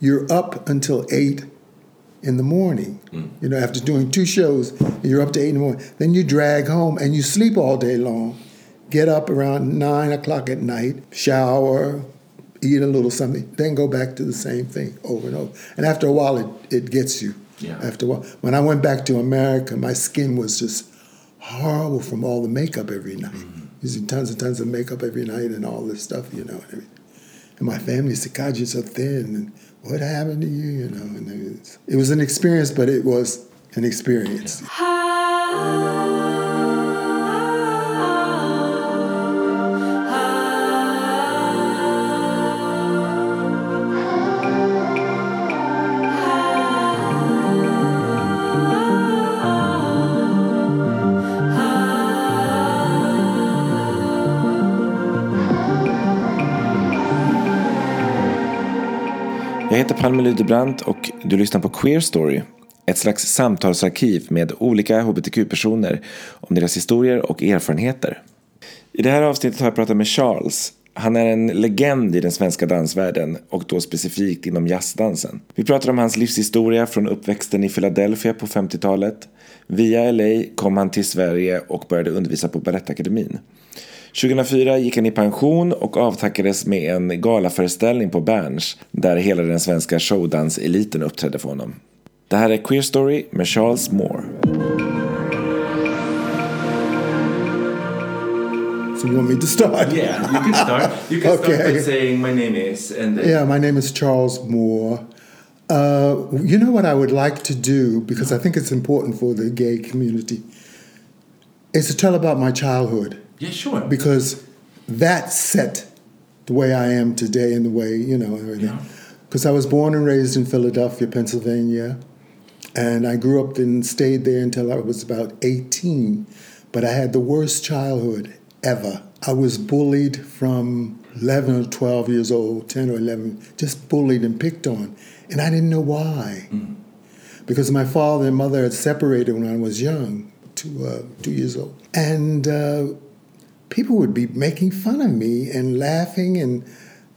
you're up until eight in the morning. Mm. You know, after doing two shows, you're up to eight in the morning. Then you drag home and you sleep all day long. Get up around nine o'clock at night, shower, eat a little something, then go back to the same thing over and over. And after a while, it, it gets you. Yeah. After a while, when I went back to America, my skin was just horrible from all the makeup every night, mm-hmm. using tons and tons of makeup every night and all this stuff, you know. And, everything. and my family said, "God, you're so thin." And what happened to you? You know. And it was, an experience, but it was an experience. Heter Palme Lydebrant och du lyssnar på Queer Story. Ett slags samtalsarkiv med olika hbtq-personer om deras historier och erfarenheter. I det här avsnittet har jag pratat med Charles. Han är en legend i den svenska dansvärlden och då specifikt inom jazzdansen. Vi pratar om hans livshistoria från uppväxten i Philadelphia på 50-talet. Via LA kom han till Sverige och började undervisa på Balettakademin. 2004 gick han i pension och avtackades med en galaföreställning på Berns där hela den svenska showdanseliten uppträdde för honom. Det här är Queer Story med Charles Moore. So you want me to start? Yeah, you can start. You can start Okay. by saying my name is and then Yeah, my name is Charles Moore. Uh, you know what I would like to do, because I think it's important for the gay community, is to tell about my childhood, Yeah, sure. because that set the way I am today and the way, you know, everything. Yeah. Because I was born and raised in Philadelphia, Pennsylvania, and I grew up and stayed there until I was about 18. But I had the worst childhood ever. I was bullied from 11 or 12 years old, 10 or 11, just bullied and picked on. And I didn't know why. Because my father and mother had separated when I was young, two, uh, two years old. And uh, people would be making fun of me and laughing and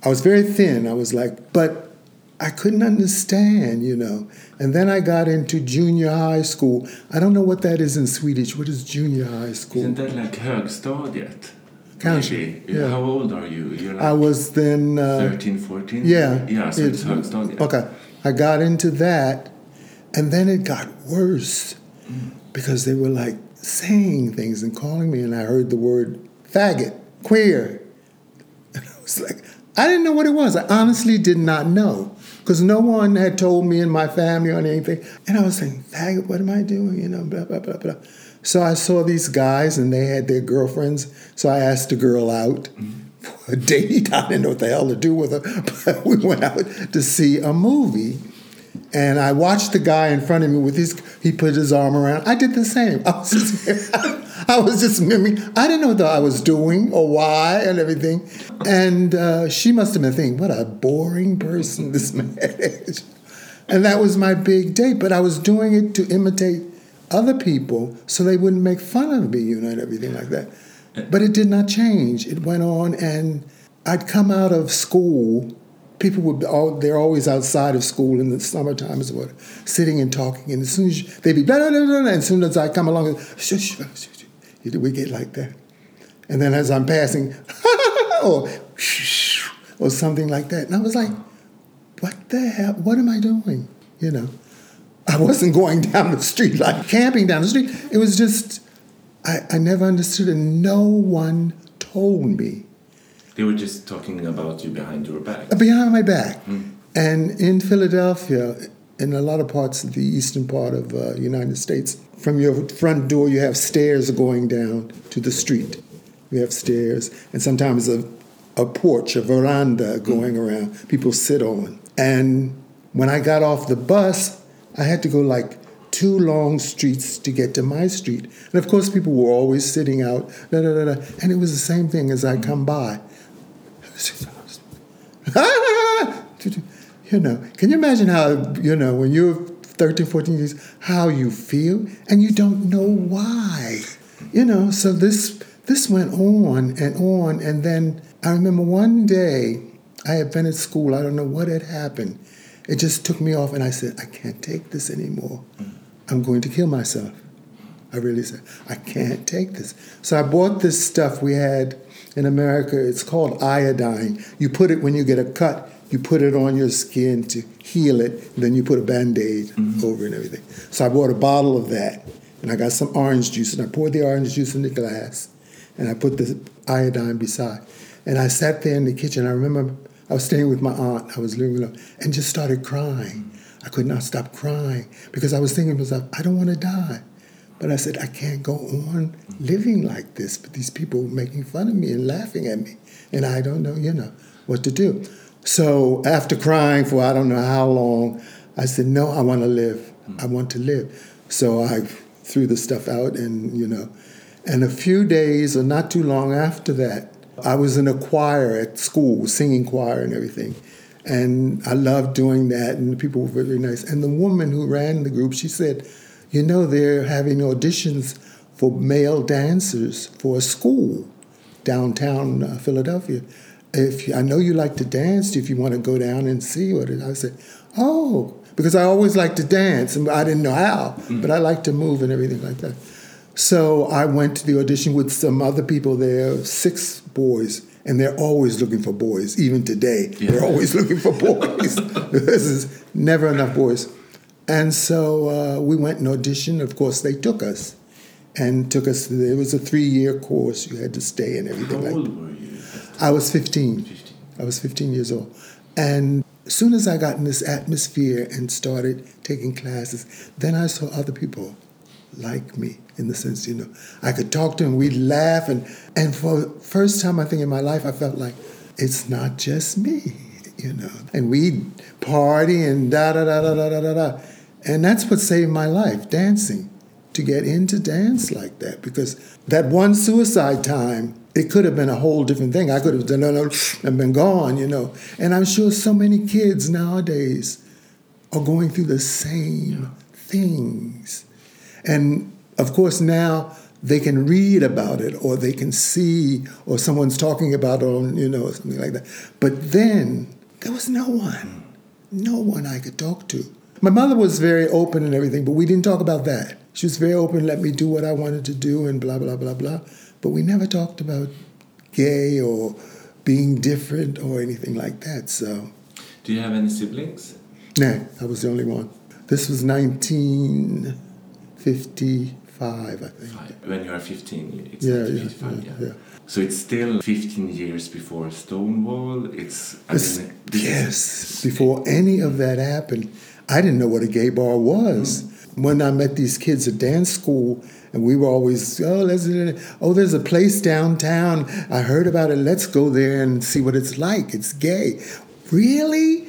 I was very thin. I was like, but I couldn't understand, you know. And then I got into junior high school. I don't know what that is in Swedish. What is junior high school? Isn't that like högstadiet? Kanske, Maybe. yeah. How old are you? You're like I was then uh, 13, 14? Yeah. Yeah, so it's It- högstadiet. Okay. I got into that, and then it got worse because they were like saying things and calling me, and I heard the word faggot, queer. And I was like, I didn't know what it was. I honestly did not know because no one had told me in my family or anything. And I was saying, faggot, what am I doing? You know, blah, blah, blah, blah. So I saw these guys and they had their girlfriends. So I asked a girl out for a date. I didn't know what the hell to do with her, but we went out to see a movie. And I watched the guy in front of me with his, he put his arm around. I did the same. I was just, I was just mimicking. I didn't know what I was doing or why and everything. And uh, she must have been thinking, what a boring person this man is. And that was my big date. But I was doing it to imitate other people so they wouldn't make fun of me, you know, and everything like that. But it did not change. It went on, and I'd come out of school. People would be all, they're always outside of school in the summertime as well, sitting and talking. And as soon as you, they'd be and as soon as I come along, we get like that. And then as I'm passing, or or something like that. And I was like, what the hell? What am I doing? You know, I wasn't going down the street like camping down the street. It was just, I, I never understood and No one told me They were just talking about you behind your back. behind my back. And in Philadelphia, in a lot of parts of the eastern part of uh, United States, from your front door, you have stairs going down to the street. You have stairs, and sometimes a, a porch, a veranda mm. going around. People sit on. And when I got off the bus, I had to go like two long streets to get to my street. And of course, people were always sitting out, da, da, da, da. and it was the same thing as I come by. you know, can you imagine how, you know, when you're 13, 14 years, how you feel and you don't know why? You know, so this this went on and on and then I remember one day I had been at school, I don't know what had happened, it just took me off, and I said, I can't take this anymore. I'm going to kill myself. I really said, I can't take this. So I bought this stuff we had in America. It's called iodine. You put it when you get a cut, you put it on your skin to heal it, then you put a band aid mm-hmm. over and everything. So I bought a bottle of that, and I got some orange juice, and I poured the orange juice in the glass, and I put the iodine beside. And I sat there in the kitchen. I remember I was staying with my aunt. I was living with her, and just started crying. I could not stop crying because I was thinking to myself, I don't want to die. But I said, I can't go on living like this. But these people making fun of me and laughing at me. And I don't know, you know, what to do. So after crying for I don't know how long, I said, no, I want to live. I want to live. So I threw the stuff out and, you know, and a few days or not too long after that, I was in a choir at school, singing choir and everything. And I loved doing that, and the people were very nice. And the woman who ran the group, she said, You know, they're having auditions for male dancers for a school downtown uh, Philadelphia. If you, I know you like to dance, if you want to go down and see what it, I said, Oh, because I always like to dance, and I didn't know how, but I like to move and everything like that. So I went to the audition with some other people there, six boys, and they're always looking for boys. Even today, they're always looking for boys. this is never enough boys. And so uh, we went and auditioned. Of course, they took us and took us. It was a three-year course. You had to stay and How everything like. old were you? I was 15. 15. I was 15 years old. And as soon as I got in this atmosphere and started taking classes, then I saw other people like me in the sense, you know, I could talk to them, we'd laugh. And, and for the first time, I think, in my life, I felt like it's not just me, you know. And we'd party and da da da da da da da. And that's what saved my life dancing, to get into dance like that. Because that one suicide time, it could have been a whole different thing. I could have done and been gone, you know. And I'm sure so many kids nowadays are going through the same things. And of course, now they can read about it or they can see or someone's talking about it on, you know, something like that. But then there was no one, no one I could talk to. My mother was very open and everything, but we didn't talk about that. She was very open, let me do what I wanted to do and blah, blah, blah, blah. But we never talked about gay or being different or anything like that. So, Do you have any siblings? No, I was the only one. This was 1955, I think. Five. When you are 15, it's Yeah, 1955, yeah, yeah, yeah. So it's still 15 years before Stonewall. It's, I This- mean, yes, before any of that happened, I didn't know what a gay bar was. When I met these kids at dance school, and we were always, oh, let's, oh, there's a place downtown. I heard about it. Let's go there and see what it's like. It's gay. Really?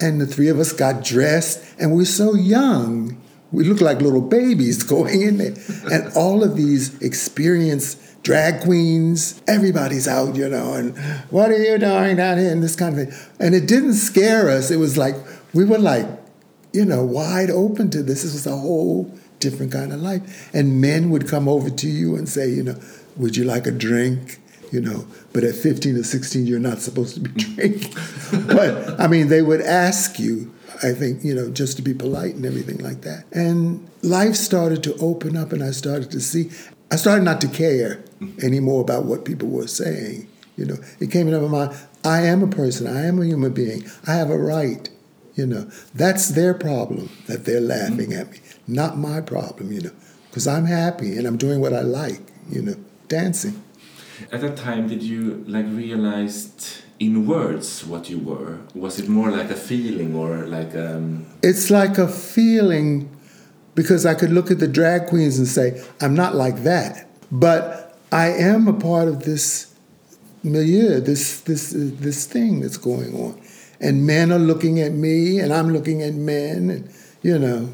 And the three of us got dressed, and we're so young. We looked like little babies going in there. and all of these experienced drag queens, everybody's out, you know, and what are you doing down here? And this kind of thing. And it didn't scare us. It was like, we were like, you know, wide open to this. This was a whole different kind of life. And men would come over to you and say, you know, would you like a drink? You know, but at 15 or 16, you're not supposed to be drinking. but I mean, they would ask you, I think, you know, just to be polite and everything like that. And life started to open up, and I started to see, I started not to care anymore about what people were saying. You know, it came into my mind, I am a person, I am a human being, I have a right. You know, that's their problem that they're laughing at me, not my problem, you know, because I'm happy and I'm doing what I like, you know, dancing. At that time, did you like realized in words what you were? Was it more like a feeling or like um? It's like a feeling because I could look at the drag queens and say, I'm not like that. But I am a part of this milieu, this, this, uh, this thing that's going on. And men are looking at me, and I'm looking at men. And, you know,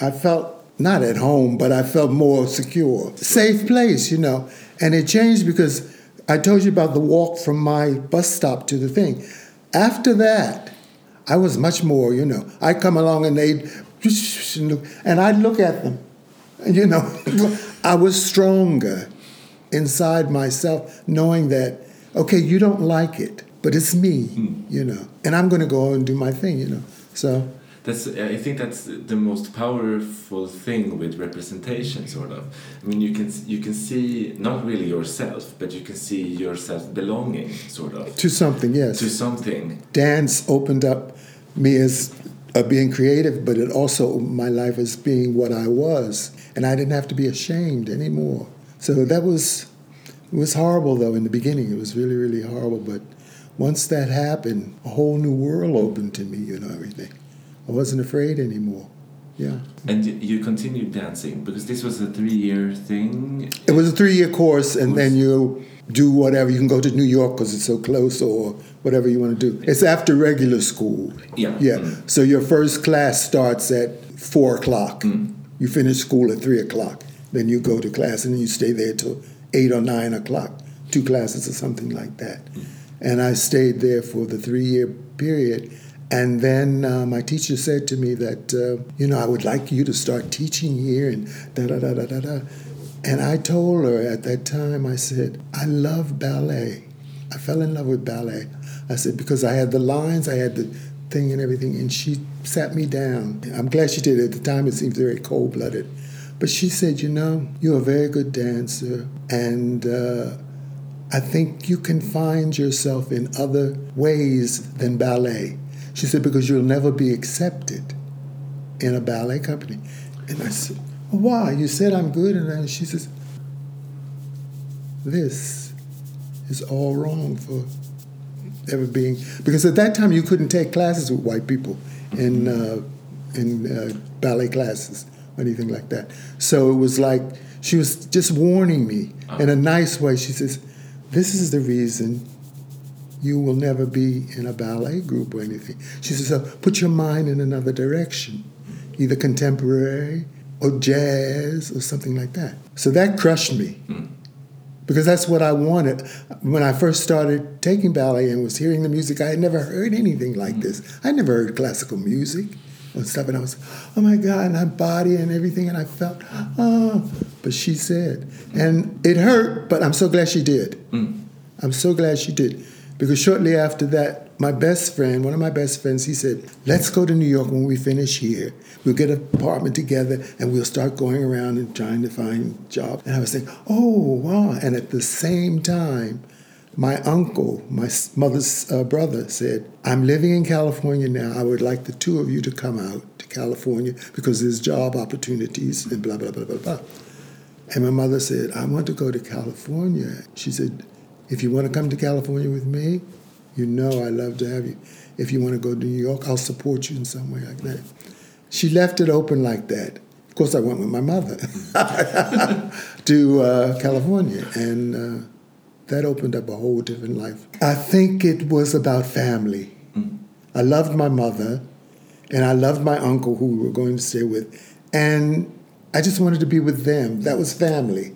I felt not at home, but I felt more secure. Safe place, you know. And it changed because I told you about the walk from my bus stop to the thing. After that, I was much more, you know. I'd come along and they'd, and I'd look at them. You know, I was stronger inside myself, knowing that, okay, you don't like it, but it's me, you know, and I'm going to go and do my thing, you know. So That's. I think that's the most powerful thing with representation, sort of. I mean, you can you can see not really yourself, but you can see yourself belonging, sort of, to something, yes. to something. dance opened up me as uh, being creative, but it also my life as being what I was, and I didn't have to be ashamed anymore. So that was it was horrible though in the beginning. It was really really horrible, but once that happened, a whole new world opened to me. You know everything. I wasn't afraid anymore. Yeah. And you- continued dancing because this was a three-year thing. It was a three-year course, and then you do whatever. You can go to New York because it's so close, or whatever you want to do. It's after regular school. Yeah. Yeah. Mm. So your first class starts at four o'clock. You finish school at three o'clock. Then you go to class, and you stay there till eight or nine o'clock. Two classes or something like that. And I stayed there for the three-year period. And then uh, my teacher said to me that, uh, you know, I would like you to start teaching here and da da da da da da. And I told her at that time, I said, I love ballet. I fell in love with ballet. I said, because I had the lines, I had the thing and everything, and she sat me down. I'm glad she did. At the time, it seemed very cold blooded. But she said, You know, you're a very good dancer, and uh, I think you can find yourself in other ways than ballet. She said, Because you'll never be accepted in a ballet company. And I said, well, Why? You said I'm good. And she says, This is all wrong for ever being. Because at that time, you couldn't take classes with white people in, uh, in uh, ballet classes or anything like that. So it was like she was just warning me in a nice way. She says, This is the reason you will never be in a ballet group or anything. She says, so put your mind in another direction, either contemporary or jazz or something like that. So that crushed me because that's what I wanted. When I first started taking ballet and was hearing the music, I had never heard anything like this. I never heard classical music and stuff, and I was, oh my God, and I body and everything, and I felt, oh. But she said, and it hurt, but I'm so glad she did. Mm. I'm so glad she did. Because shortly after that, my best friend, one of my best friends, he said, Let's go to New York when we finish here. We'll get an apartment together and we'll start going around and trying to find jobs. And I was thinking, Oh, wow. And at the same time, my uncle, my mother's uh, brother, said, I'm living in California now. I would like the two of you to come out to California because there's job opportunities and blah, blah, blah, blah, blah. And my mother said, I want to go to California. She said, if you want to come to California with me, you know I love to have you. If you want to go to New York, I'll support you in some way like that. She left it open like that. Of course, I went with my mother to uh, California, and uh, that opened up a whole different life. I think it was about family. I loved my mother, and I loved my uncle who we were going to stay with, and I just wanted to be with them. That was family.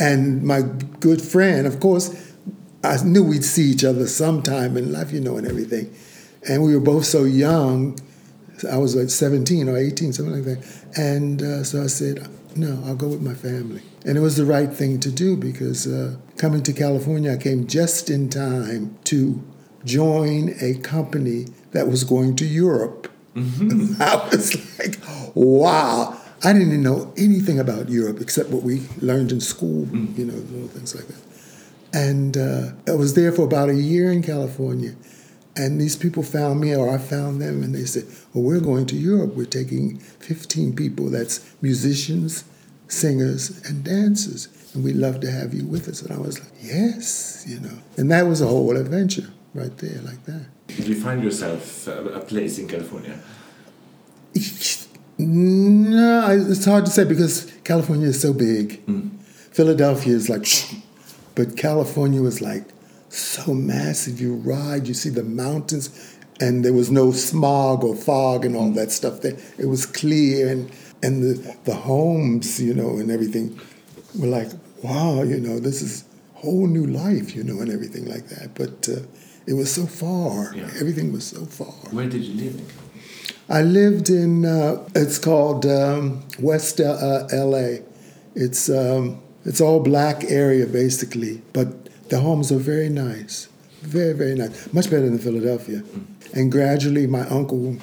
And my good friend, of course, I knew we'd see each other sometime in life, you know, and everything. And we were both so young. I was like 17 or 18, something like that. And uh, so I said, no, I'll go with my family. And it was the right thing to do because uh, coming to California, I came just in time to join a company that was going to Europe. I was like, wow. I didn't even know anything about Europe except what we learned in school, you know, little things like that. And uh, I was there for about a year in California. And these people found me, or I found them, and they said, Well, we're going to Europe. We're taking 15 people that's musicians, singers, and dancers. And we'd love to have you with us. And I was like, Yes, you know. And that was a whole adventure right there, like that. Did you find yourself uh, a place in California? No, it's hard to say because California is so big. Philadelphia is like, but California was like so massive. You ride, you see the mountains, and there was no smog or fog and all that stuff there. It was clear, and and the the homes, you know, and everything were like, wow, you know, this is whole new life, you know, and everything like that. But uh, it was so far. Yeah. Everything was so far. Where did you live in? I lived in, uh, it's called um, West uh, LA. It's, um, it's all black area basically, but the homes are very nice. Very, very nice. Much better than Philadelphia. And gradually, my uncle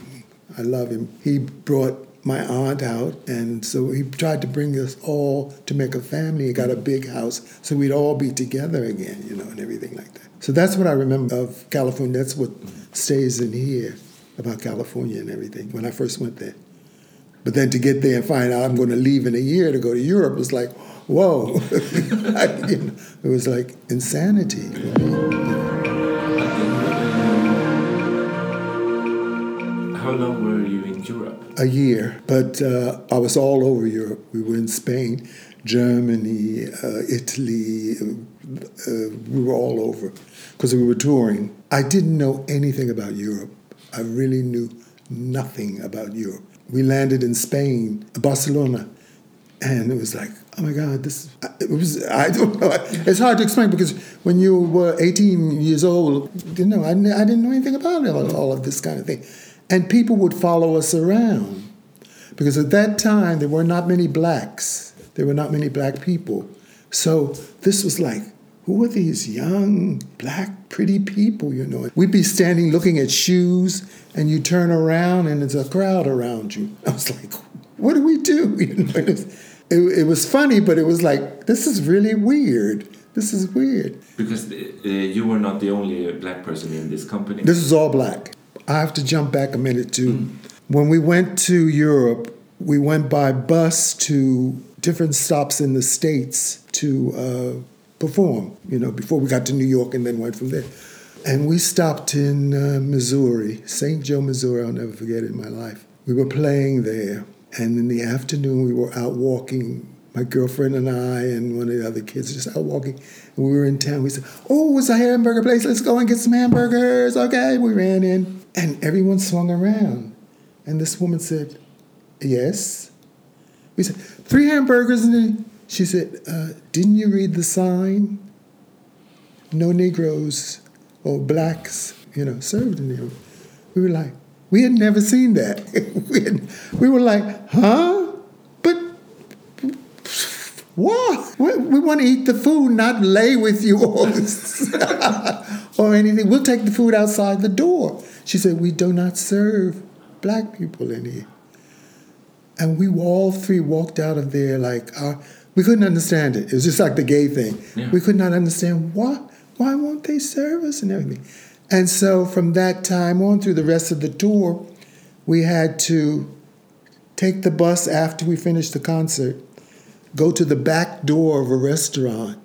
I love him. He brought my aunt out, and so he tried to bring us all to make a family. He got a big house, so we'd all be together again, you know, and everything like that. So that's what I remember of California. That's what stays in here about California and everything when I first went there. But then to get there and find out I'm going to leave in a year to go to Europe was like, whoa. I, you know, it was like insanity. How long were? A year, but uh, I was all over Europe. We were in Spain, Germany, uh, Italy. Uh, uh, we were all over because we were touring. I didn't know anything about Europe. I really knew nothing about Europe. We landed in Spain, Barcelona, and it was like, oh my God, this. It was. I don't know. It's hard to explain because when you were 18 years old, you know, I, I didn't know anything about all of this kind of thing. And people would follow us around because at that time there were not many blacks. There were not many black people. So this was like, who are these young, black, pretty people, you know? We'd be standing looking at shoes and you turn around and there's a crowd around you. I was like, what do we do? You know, it, was, it, it was funny, but it was like, this is really weird. This is weird. Because uh, you were not the only black person in this company. This is all black. I have to jump back a minute too. When we went to Europe, we went by bus to different stops in the states to uh, perform. You know, before we got to New York and then went from there. And we stopped in uh, Missouri, St. Joe, Missouri. I'll never forget it in my life. We were playing there, and in the afternoon we were out walking. My girlfriend and I and one of the other kids just out walking. And we were in town. We said, "Oh, it's a hamburger place. Let's go and get some hamburgers." Okay, we ran in. And everyone swung around. And this woman said, Yes. We said, Three hamburgers. And she said, uh, Didn't you read the sign? No Negroes or blacks, you know, served in here. We were like, we had never seen that. we, had, we were like, huh? But what? We, we want to eat the food, not lay with you or, or anything. We'll take the food outside the door. She said, We do not serve black people in here. And we all three walked out of there like, uh, we couldn't understand it. It was just like the gay thing. Yeah. We could not understand why, why won't they serve us and everything. And so from that time on through the rest of the tour, we had to take the bus after we finished the concert, go to the back door of a restaurant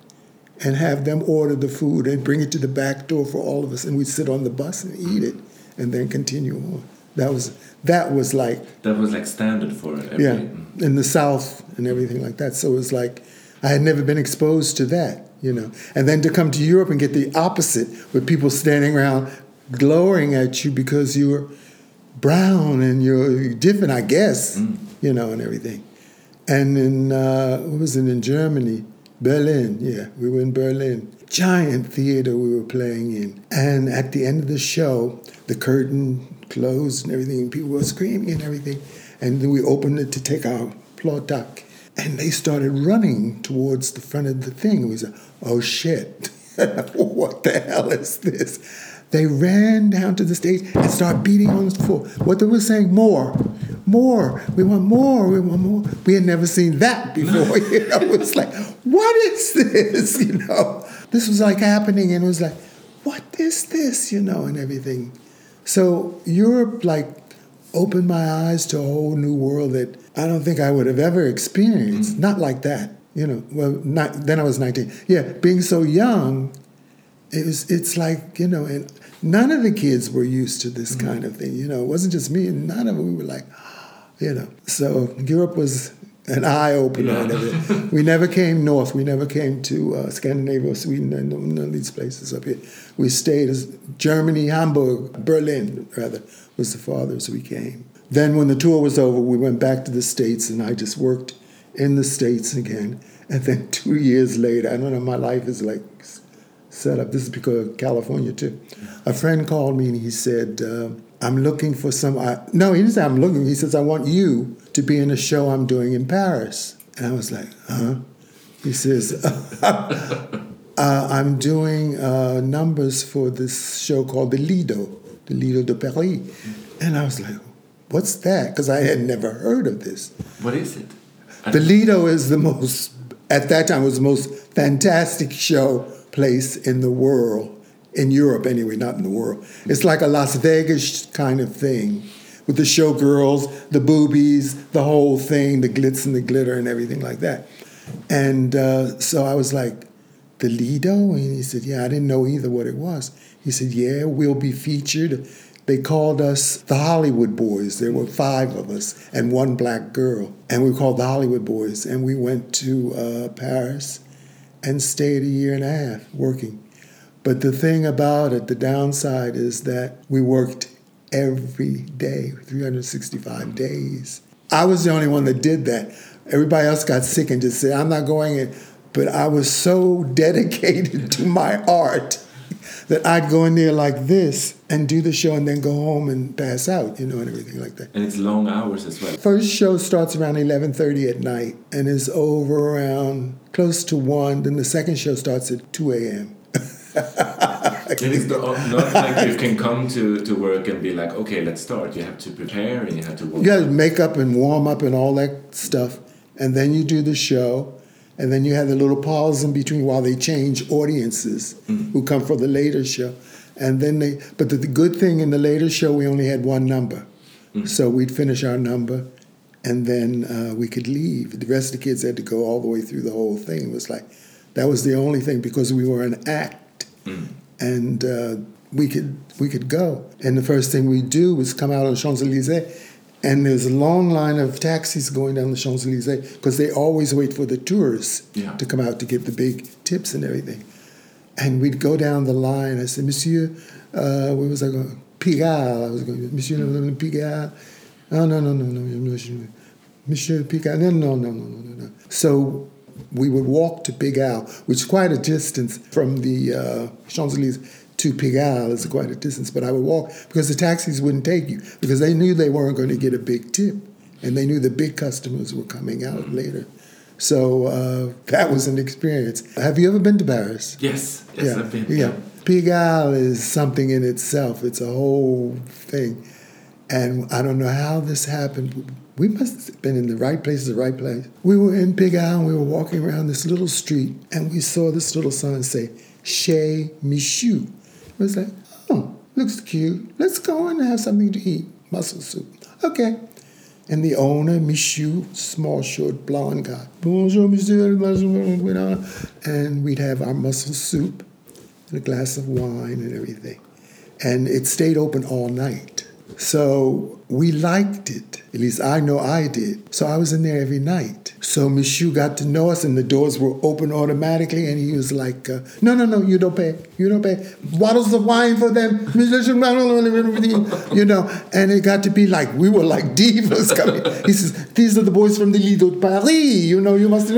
and have them order the food and bring it to the back door for all of us. And we'd sit on the bus and eat it and then continue on. That was that was like That was like standard for every. yeah in the South and everything like that. So it was like I had never been exposed to that, you know. And then to come to Europe and get the opposite, with people standing around glowering at you because you're brown and you're different, I guess, you know, and everything. And in uh, what was it in Germany? Berlin, yeah, we were in Berlin. Giant theater we were playing in. And at the end of the show, the curtain closed and everything, and people were screaming and everything. And then we opened it to take our plautak. And they started running towards the front of the thing. We said, oh shit, what the hell is this? They ran down to the stage and started beating on the floor. What they were saying, more, more, we want more, we want more. We had never seen that before. You know, it was like, what is this? You know, this was like happening, and it was like, what is this? You know, and everything. So Europe, like, opened my eyes to a whole new world that I don't think I would have ever experienced. Mm-hmm. Not like that, you know. Well, not then I was nineteen. Yeah, being so young, it was. It's like you know, and none of the kids were used to this kind of thing. You know, it wasn't just me, and none of them. We were like, you know. So Europe was an eye opener. and everything. we never came north. We never came to uh, Scandinavia, Sweden, and none of these places up here. We stayed as Germany, Hamburg, Berlin, rather, was the farthest we came. Then, when the tour was over, we went back to the States, and I just worked in the States again. And then two years later, I don't know, my life is like set up. This is because of California, too. A friend called me and he said, uh, I'm looking for some. I, no, he didn't say I'm looking. He says, I want you to be in a show I'm doing in Paris. And I was like, huh? He says, uh, I'm doing uh, numbers for this show called the Lido, the Lido de Paris. And I was like, what's that? Because I had never heard of this. What is it? The Lido is the most, at that time, was the most fantastic show place in the world, in Europe anyway, not in the world. It's like a Las Vegas kind of thing with the showgirls, the boobies, the whole thing, the glitz and the glitter and everything like that. And uh, so I was like, the Lido? And he said, yeah, I didn't know either what it was. He said, yeah, we'll be featured. They called us the Hollywood Boys. There were five of us and one black girl. And we were called the Hollywood Boys. And we went to uh, Paris and stayed a year and a half working. But the thing about it, the downside is that we worked every day, 365 days. I was the only one that did that. Everybody else got sick and just said, I'm not going in. But I was so dedicated to my art that I'd go in there like this and do the show and then go home and pass out, you know, and everything like that. And it's long hours as well. First show starts around 11:30 at night and is over around close to 1. Then the second show starts at 2 a.m. It is not, uh, not like you can come to, to work and be like, okay, let's start. You have to prepare and you have to work. You got to make up and warm up and all that stuff, and then you do the show, and then you have the little pause in between while they change audiences who come for the later show, and then they. But the, the good thing in the later show, we only had one number, so we'd finish our number, and then uh, we could leave. The rest of the kids had to go all the way through the whole thing. It was like that was the only thing because we were an act, and uh, we could we could go. And the first thing we do was come out on Champs Elysees, and there's a long line of taxis going down the Champs Elysees because they always wait for the tourists Yeah. to come out to give the big tips and everything. And we'd go down the line. I said, Monsieur, uh, where was I going? Pigalle. I was going, Monsieur Pigalle. Oh, no, no, no, no, Monsieur, Monsieur Pigalle. No, no, no, no, no, no, no. So we would walk to Pigalle, which is quite a distance from the uh, Champs Elysees to Pigalle. is quite a distance, but I would walk because the taxis wouldn't take you because they knew they weren't going to get a big tip, and they knew the big customers were coming out later. So uh, that was an experience. Have you ever been to Paris? Yes, yes, yeah, I've been. yeah. Pigalle is something in itself. It's a whole thing, and I don't know how this happened. We must have been in the right place, the right place. We were in Pigalle, and we were walking around this little street, and we saw this little sign say "Chez Michu." It was like, oh, looks cute. Let's go and have something to eat. Mussel soup. Okay. And the owner, Michu, small, short, blonde guy. Bonjour, monsieur. And we'd have our mussel soup and a glass of wine and everything. And it stayed open all night. So we liked it. At least I know I did. So I was in there every night. So Michu got to know us, and the doors were open automatically. And he was like, uh, "No, no, no, you don't pay. You don't pay. Bottles of wine for them, you know." And it got to be like we were like divas coming. He says, "These are the boys from the Lido de Paris. You know, you must."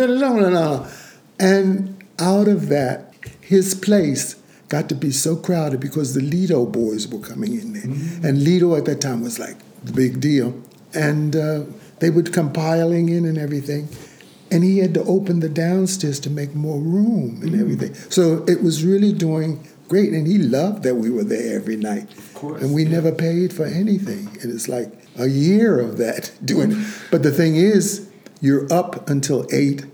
And out of that, his place got to be so crowded because the Lido boys were coming in there. And Lido at that time was like the big deal. And uh, they would come piling in and everything. And he had to open the downstairs to make more room and everything. So it was really doing great. And he loved that we were there every night. Of course, And we yeah. never paid for anything. And it's like a year of that doing. But the thing is, you're up until eight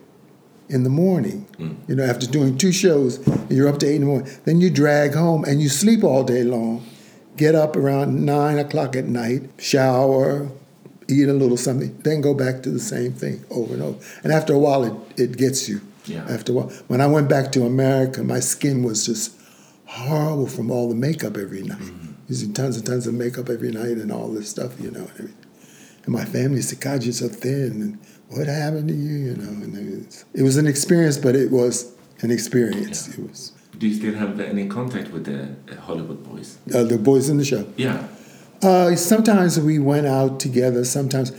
in the morning. You know, after doing two shows, you're up to eight in the morning. Then you drag home and you sleep all day long. Get up around nine o'clock at night, shower, eat a little something, then go back to the same thing over and over. And after a while, it, it gets you. Yeah. After a while, when I went back to America, my skin was just horrible from all the makeup every night. Mm-hmm. Using tons and tons of makeup every night and all this stuff, you know, and everything. And my family said, God, you're so thin. And what happened to you? You know, and it was, it was an experience, but it was an experience. It was Do you still have any contact with the uh, Hollywood boys? uh, the boys in the show. Yeah. Uh, sometimes we went out together. Sometimes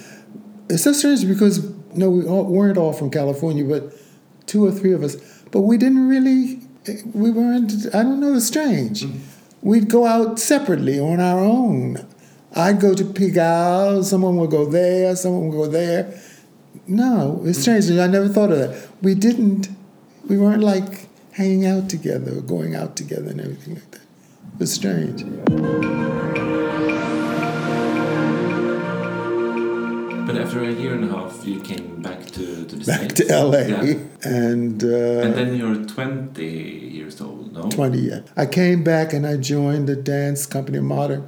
it's so strange because no, we all, weren't all from California, but two or three of us. But we didn't really. We weren't. I don't know. It's strange. We'd go out separately on our own. I'd go to Pigalle. Someone would go there. Someone would go there. No, it's strange. I never thought of that. We didn't. We weren't like hanging out together or going out together and everything like that. It was strange. But after a year and a half, you came back to, to the back States. to LA, Yeah. and, uh, And then you're 20 years old, no? 20 yeah. I came back and I joined the dance company, modern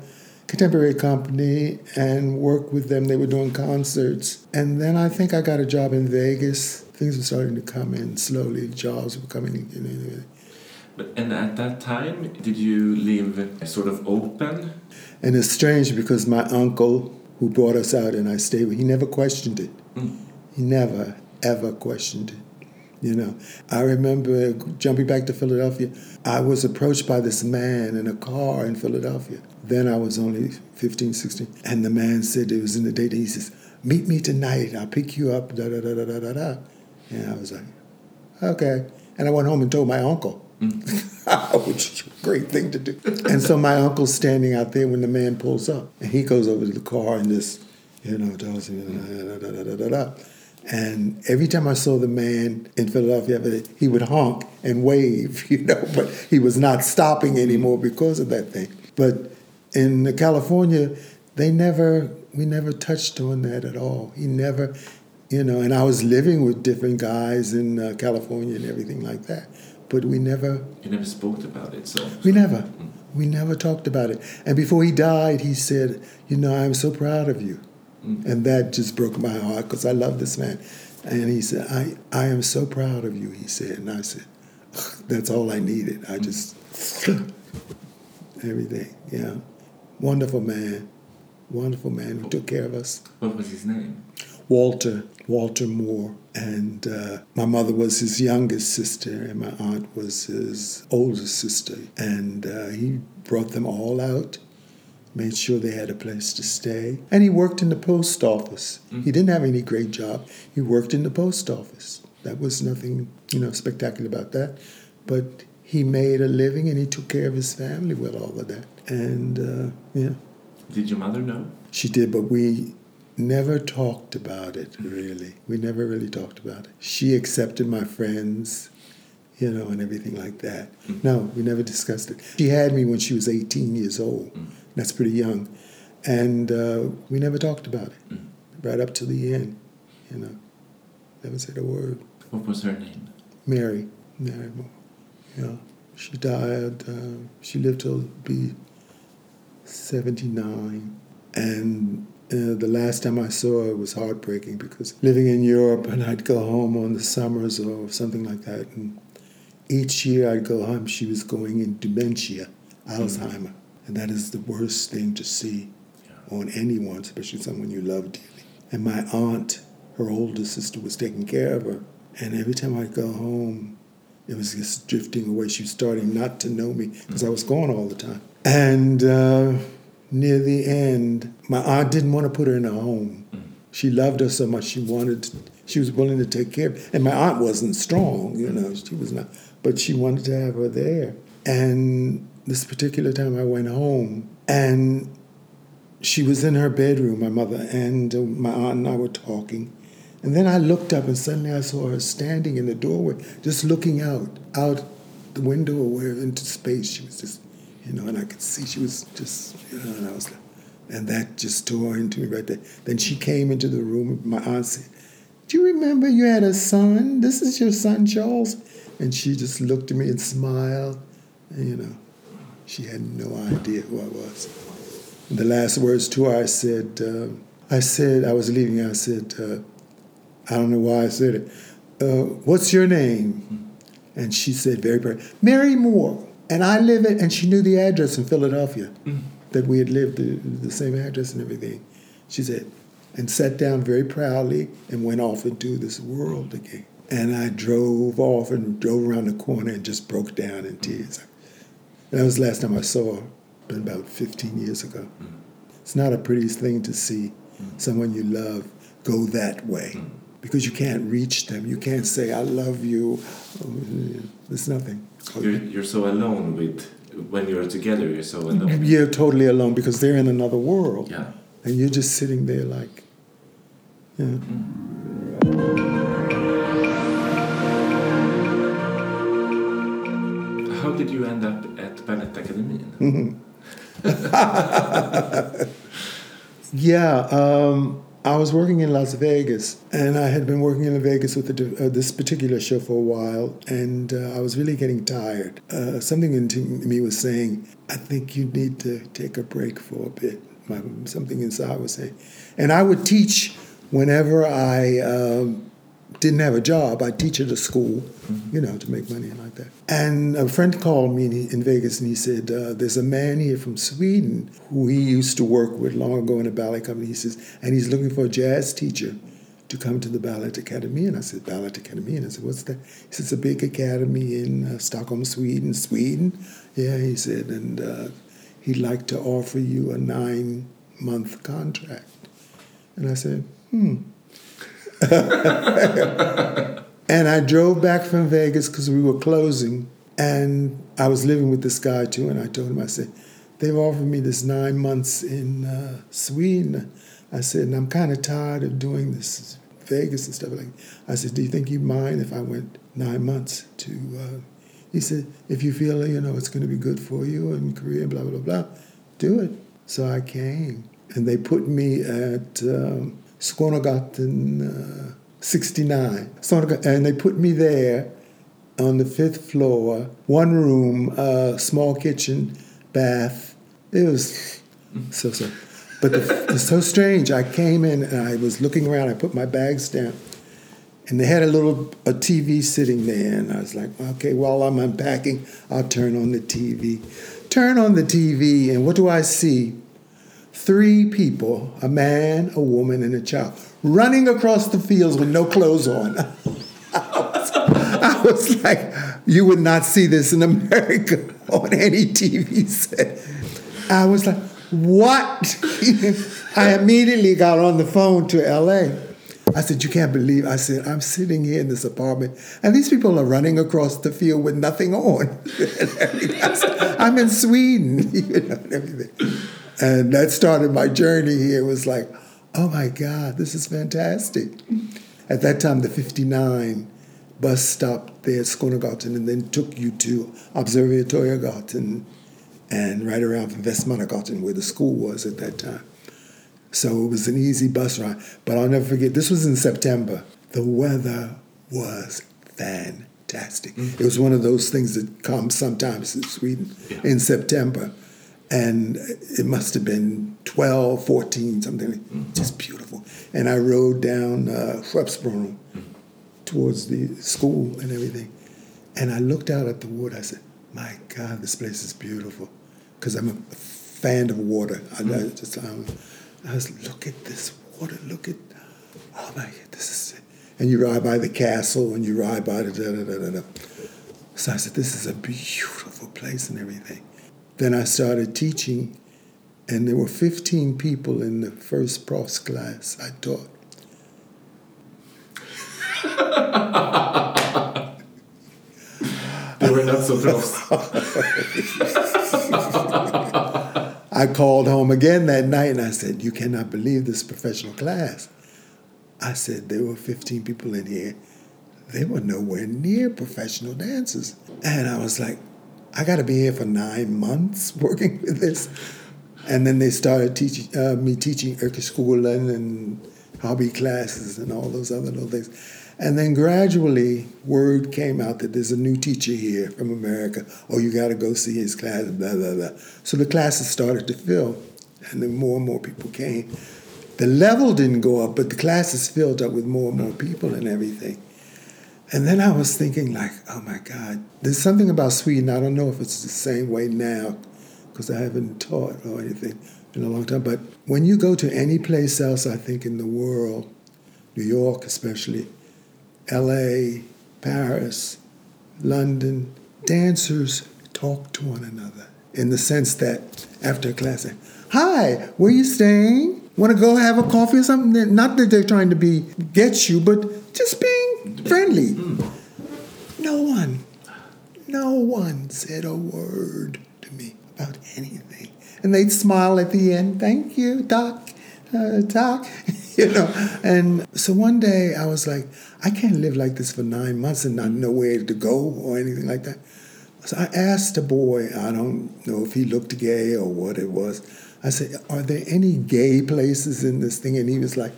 contemporary company, and worked with them. They were doing concerts. And then I think I got a job in Vegas. Things were starting to come in slowly. Jobs were coming in. But, and at that time, did you live sort of open? And it's strange because my uncle, who brought us out and I stayed with, he never questioned it. Mm. He never, ever questioned it. You know, I remember jumping back to Philadelphia. I was approached by this man in a car in Philadelphia. Then I was only 15, 16. And the man said, it was in the date, he says, Meet me tonight. I'll pick you up. Da da da da da da da. And I was like, Okay. And I went home and told my uncle, mm. which is a great thing to do. And so my uncle's standing out there when the man pulls up. And he goes over to the car and just, you know, tells da da da da da da. And every time I saw the man in Philadelphia, he would honk and wave, you know, but he was not stopping anymore because of that thing. But in California, they never, we never touched on that at all. He never, you know, and I was living with different guys in uh, California and everything like that. But we never, You never spoke about it, so. we never, mm. we never talked about it. And before he died, he said, You know, I'm so proud of you. Mm. And that just broke my heart because I love this man. And he said, I, I am so proud of you, he said. And I said, That's all I needed. I mm. just, everything, yeah. Wonderful man, wonderful man who took care of us. What was his name? Walter, Walter Moore. And uh, my mother was his youngest sister, and my aunt was his oldest sister. And uh, he brought them all out, made sure they had a place to stay. And he worked in the post office. He didn't have any great job. He worked in the post office. That was nothing, you know, spectacular about that. But he made a living and he took care of his family with all of that. And uh, yeah. Did your mother know? She did, but we never talked about it really. We never really talked about it. She accepted my friends, you know, and everything like that. No, we never discussed it. She had me when she was 18 years old. That's pretty young. And uh, we never talked about it right up to the end, you know. Never said a word. What was her name? Mary, Mary Moore. Yeah, she died. Uh, she lived till be seventy nine, and uh, the last time I saw her was heartbreaking because living in Europe, and I'd go home on the summers or something like that, and each year I'd go home. She was going in dementia, Alzheimer, and that is the worst thing to see on anyone, especially someone you love dearly. And my aunt, her older sister, was taking care of her. And every time I'd go home, it was just drifting away. She was starting not to know me because I was gone all the time. And uh, near the end, my aunt didn't want to put her in a home. She loved her so much. She wanted, to, she was willing to take care of. her. And my aunt wasn't strong, you know. She was not, but she wanted to have her there. And this particular time, I went home, and she was in her bedroom, my mother, and uh, my aunt and I were talking. And then I looked up and suddenly I saw her standing in the doorway, just looking out, out the window or where into space. She was just, you know, and I could see she was just, you know, and I was like, and that just tore into me right there. Then she came into the room. My aunt said, Do you remember you had a son? This is your son, Charles. And she just looked at me and smiled. And, you know, she had no idea who I was. The last words to her, I said, uh, I said, I was leaving, I said, uh, I don't know why I said it. Uh, what's your name? And she said very proud, Mary Moore. And I live in, and she knew the address in Philadelphia, mm. that we had lived the, the same address and everything. She said, and sat down very proudly and went off into this world again. And I drove off and drove around the corner and just broke down in tears. That was the last time I saw her, been about 15 years ago. Mm. It's not a pretty thing to see mm. someone you love go that way because you can't reach them. You can't say, I love you. Oh, There's nothing. You're, you're so alone with when you're together. You're so alone. You're totally alone because they're in another world. Yeah. And you're just sitting there like, yeah. How did you end up at Balettakademin? Yeah, um, I was working in Las Vegas, and I had been working in Las Vegas with the, uh, this particular show for a while, and uh, I was really getting tired. Uh, something in me was saying, I think you need to take a break for a bit. My, something inside was saying. And I would teach whenever I um, didn't have a job. I'd teach at a school, mm-hmm. you know, to make money and like that. And a friend called me in Vegas and he said, uh, There's a man here from Sweden who he used to work with long ago in a ballet company. He says, and he's looking for a jazz teacher to come to the Ballet Academy. And I said, Ballet Academy? And I said, What's that? He said, It's a big academy in uh, Stockholm, Sweden. Sweden? Yeah, he said, and uh, he'd like to offer you a nine month contract. And I said, Hmm. and I drove back from Vegas because we were closing, and I was living with this guy too. And I told him, I said, they've offered me this nine months in uh, Sweden. I said, and I'm kind of tired of doing this Vegas and stuff like. I said, do you think you'd mind if I went nine months to? Uh, he said, if you feel you know it's going to be good for you and Korea, blah blah blah, do it. So I came, and they put me at. Um, Skånegatan uh, 69. And they put me there on the fifth floor, one room, uh, small kitchen, bath. It was so so. But the, it's so strange. I came in and I was looking around. I put my bags down, and they had a little a TV sitting there, and I was like, okay, while I'm unpacking, I'll turn on the TV. Turn on the TV, and what do I see? Three people a man, a woman, and a child running across the fields with no clothes on. I, was, like, you would not see this in America on any TV set. I was like, what? I immediately got on the phone to LA. I said, You can't believe. I said, I'm sitting here in this apartment, and these people are running across the field with nothing on. said, I'm in Sweden, you know, and everything. And that started my journey here. It was like, oh my God, this is fantastic. At that time, the 59 bus stopped there at Skånegatan and then took you to Observatoriegatan and right around from Westmannagatan where the school was at that time. So it was an easy bus ride. But I'll never forget, this was in September. The weather was fantastic. Mm-hmm. It was one of those things that comes sometimes in Sweden yeah. in September and it must have been 12, 14, something like mm-hmm. just beautiful. And I rode down uh, towards the school and everything. And I looked out at the water. I said, my God, this place is beautiful. Because I'm a fan of water. I, mm-hmm. I just, um, I was, look at this water, look at, oh my God, this is, and you ride by the castle and you ride by the da da da da da. So I said, this is a beautiful place and everything. Then I started teaching, and there were 15 people in the first profs class I taught. they were not so profs. I called home again that night and I said, You cannot believe this professional class. I said, There were 15 people in here. They were nowhere near professional dancers. And I was like, I got to be here for nine months working with this. And then they started teaching uh, me teaching yrkesskolan and hobby classes and all those other little things. And then gradually, word came out that there's a new teacher here from America. Oh, you got to go see his class, blah, blah, blah. So the classes started to fill, and then more and more people came. The level didn't go up, but the classes filled up with more and more people and everything. And then I was thinking, like, oh my God, there's something about Sweden. I don't know if it's the same way now, because I haven't taught or anything in a long time. But when you go to any place else, I think in the world, New York especially, L.A., Paris, London, dancers talk to one another in the sense that after a class, hi, where you staying? Want to go have a coffee or something? Not that they're trying to be get you, but just being friendly. No one, no one said a word to me about anything, and they'd smile at the end. Thank you, Doc, uh, Doc. you know. And so one day I was like, I can't live like this for nine months and not know where to go or anything like that. So I asked a boy. I don't know if he looked gay or what it was. I said, Are there any gay places in this thing? And he was like,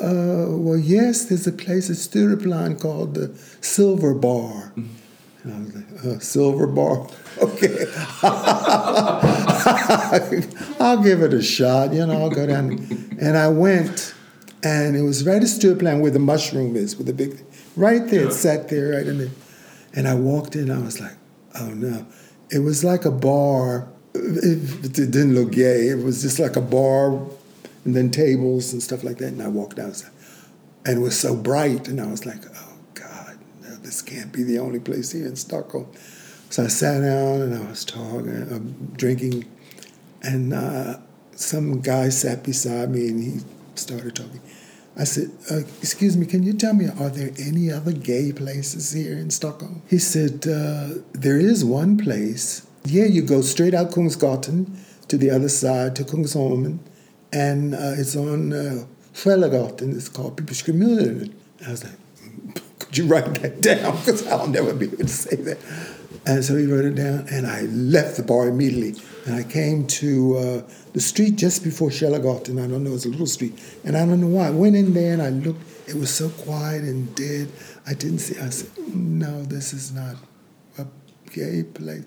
uh, well, yes, there's a place at Stureplan called the Silver Bar. And I was like, uh, Silver Bar? Okay. I'll give it a shot, you know, I'll go down. And I went, and it was right at Stureplan where the mushroom is, with the big, right there, it sat there right in there. And I walked in, I was like, oh no. It was like a bar. It, it didn't look gay. It was just like a bar and then tables and stuff like that. And I walked outside. And it was so bright. And I was like, oh God, no, this can't be the only place here in Stockholm. So I sat down and I was talking, uh, drinking. And uh, some guy sat beside me and he started talking. I said, uh, Excuse me, can you tell me, are there any other gay places here in Stockholm? He said, uh, There is one place. Yeah, you go straight out Kungsgatan to the other side to Kungsholmen, and uh, it's on uh, Scheelegatan. It's called Piperska muren. I was like, Could you write that down? Because I'll never be able to say that. And so he wrote it down, and I left the bar immediately. And I came to uh, the street just before Scheelegatan. I don't know, it's a little street. And I don't know why. I went in there and I looked. It was so quiet and dead. I didn't see. I said, no, this is not a gay place.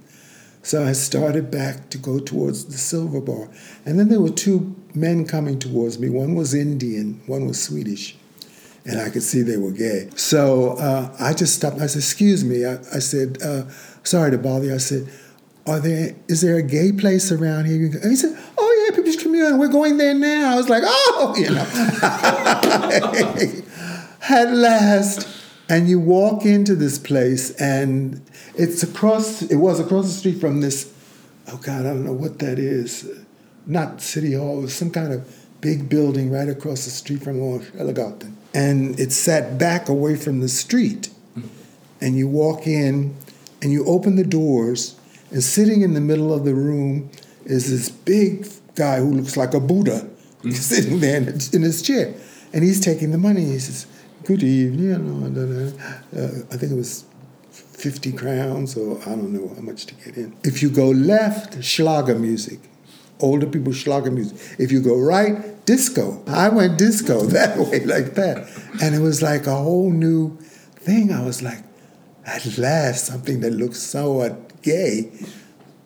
So I started back to go towards the Silver Bar. And then there were two men coming towards me. One was Indian, one was Swedish. And I could see they were gay. So uh, I just stopped. I said, excuse me. I, I said, uh, sorry to bother you. I said, are there is there a gay place around here? And he said, oh yeah, People's Community. We're going there now. I was like, oh, you know. At last, and you walk into this place, and it's across. It was across the street from this. Oh God, I don't know what that is. Not City Hall. It was some kind of big building right across the street from Scheelegatan. And it sat back away from the street. And you walk in, and you open the doors, and sitting in the middle of the room is this big guy who looks like a Buddha sitting there in his chair. And he's taking the money. He says, Good evening. Uh, I think it was 50 crowns, or I don't know how much to get in. If you go left, Schlager music. Older people, Schlager music. If you go right, disco. I went disco that way, like that. And it was like a whole new thing. I was like, at last, something that looks somewhat gay.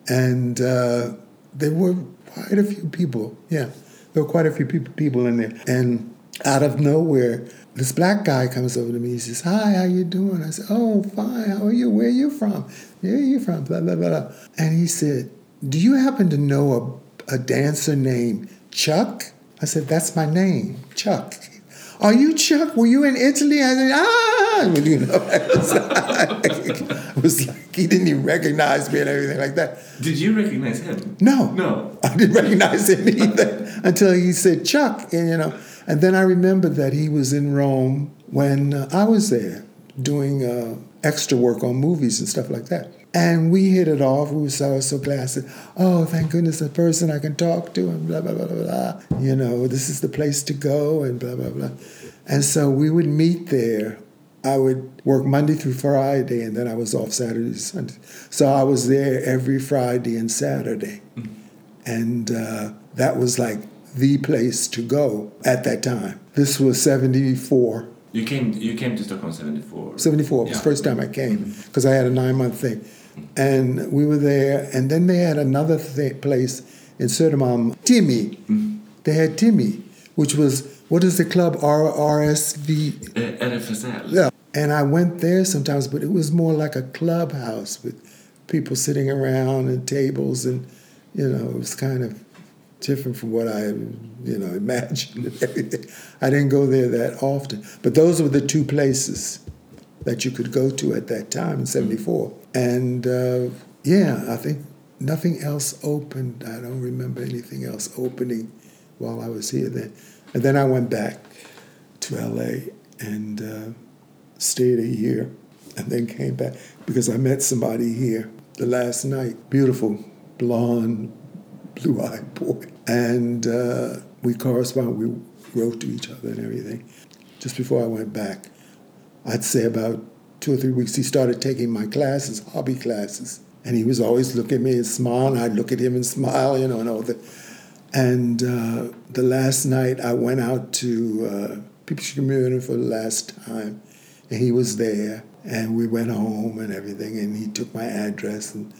And uh, there were quite a few people, yeah, there were quite a few people, people in there. And out of nowhere, this black guy comes over to me. He says, "Hi, how you doing?" I said, "Oh, fine. How are you? Where are you from? Where are you from?" Blah blah blah. blah. And he said, "Do you happen to know a, a dancer named Chuck?" I said, "That's my name, Chuck." Are you Chuck? Were you in Italy? I said, ah, you know, it was like he didn't even recognize me and everything like that. Did you recognize him? No, No. I didn't recognize him either until he said Chuck, and you know. And then I remembered that he was in Rome when uh, I was there doing uh, extra work on movies and stuff like that. And we hit it off. We were so, so glad. I said, Oh, thank goodness, a person I can talk to, and blah, blah, blah, blah, blah. You know, this is the place to go, and blah, blah, blah. And so we would meet there. I would work Monday through Friday, and then I was off Saturday, Sunday. So I was there every Friday and Saturday. And uh, that was like the place to go at that time. This was 74. You came. You came to Stockholm '74. 74 was the first time I came because I had a nine month thing. And we were there, and then they had another th- place in Södermalm, Timmy. They had Timmy, which was, what is the club? R- RSV. Uh, RFSL. Yeah. And I went there sometimes, but it was more like a clubhouse with people sitting around and tables, and, you know, it was kind of different from what I, you know, imagined. I didn't go there that often, but those were the two places that you could go to at that time in '74. And uh, yeah, I think nothing else opened. I don't remember anything else opening while I was here then. And then I went back to LA and uh, stayed a year, and then came back because I met somebody here the last night. Beautiful, blonde, blue-eyed boy, and uh, we corresponded. We wrote to each other and everything. Just before I went back, I'd say about two or three weeks, he started taking my classes, hobby classes, and he was always looking at me and smiling. I'd look at him and smile, you know, and all that. And uh, the last night I went out to uh, People's Community for the last time. And he was there, and we went home and everything, and he took my address, and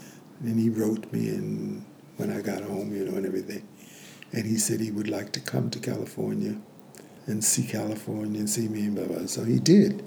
then he wrote me and when I got home, you know, and everything. And he said he would like to come to California and see California and see me and blah, blah. So he did.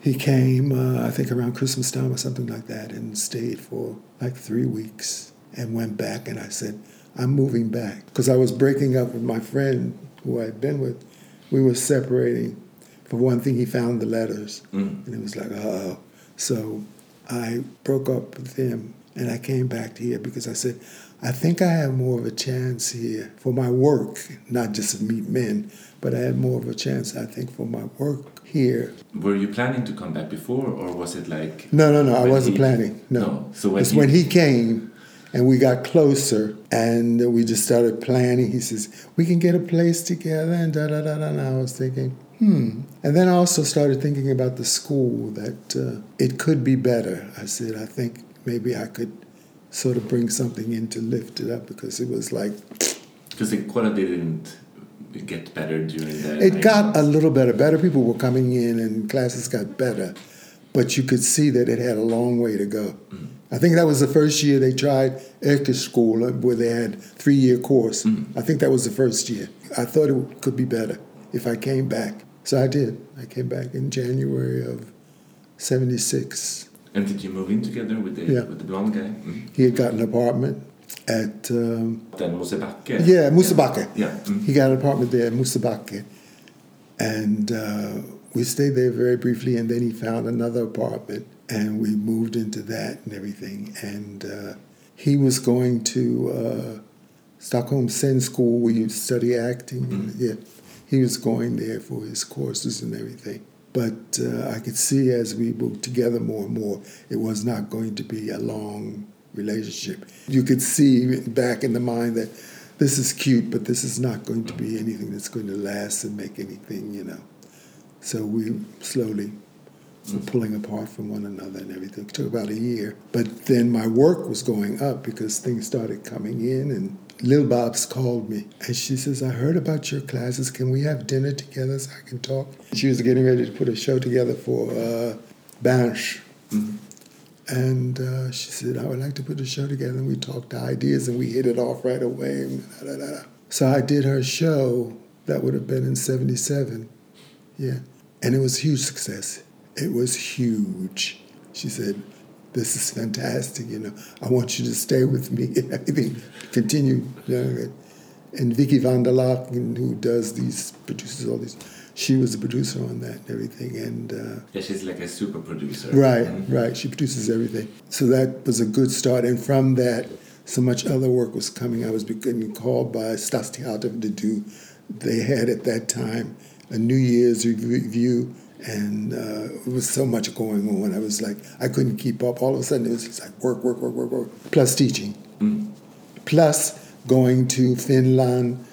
He came, uh, I think, around Christmas time or something like that, and stayed for like three weeks and went back. And I said, I'm moving back because I was breaking up with my friend who I'd been with. We were separating. For one thing, he found the letters, mm. and it was like, oh. So I broke up with him, and I came back here because I said, I think I have more of a chance here for my work, not just to meet men, but I had more of a chance, I think, for my work here. Were you planning to come back before, or was it like? No, no, no. I wasn't he, planning. No. no. So when it's he, when he came, and we got closer, and we just started planning. He says, "We can get a place together," and da da da da. And I was thinking, hmm. And then I also started thinking about the school that uh, it could be better. I said, I think maybe I could sort of bring something in to lift it up because it was like. Because the quality didn't get better during that. It got a little better. Better people were coming in and classes got better, but you could see that it had a long way to go. Mm. I think that was the first year they tried school where they had three year course. Mm. I think that was the first year. I thought it could be better if I came back. So I did. I came back in January of 76. And did you move in together with the, yeah. with the blonde guy? Mm. He had got an apartment at um, Den Mosebacke. Yeah, Mosebacke. Yeah. Mm. He got an apartment there at Mosebacke, and uh, we stayed there very briefly. And then he found another apartment, and we moved into that and everything. And uh, he was going to uh, Stockholm Scene School where you study acting. Mm. Yeah, he was going there for his courses and everything. But uh, I could see as we moved together more and more, it was not going to be a long relationship. You could see back in the mind that this is cute, but this is not going to be anything that's going to last and make anything, you know. So we slowly were pulling apart from one another and everything. It took about a year. But then my work was going up because things started coming in and Lill-Babs called me and she says, I heard about your classes. Can we have dinner together so I can talk? She was getting ready to put a show together for uh, Bansh. Mm-hmm. And uh, she said, I would like to put a show together. And we talked ideas and we hit it off right away. So I did her show. That would have been in 77. Yeah. And it was a huge success. It was huge. She said, This is fantastic. You know, I want you to stay with me and everything. Continue. You know, and Vicky von der Lancken, who does these, produces all these she was the producer on that and everything. And uh, yeah, she's like a super producer. Right, mm-hmm. right. She produces everything. So that was a good start. And from that, so much other work was coming. I was getting called by Stadstheater to do. They had at that time a New Year's review, and uh, it was so much going on. I was like, I couldn't keep up. All of a sudden, it was just like work, work, work, work, work, plus teaching, mm. plus going to Finland,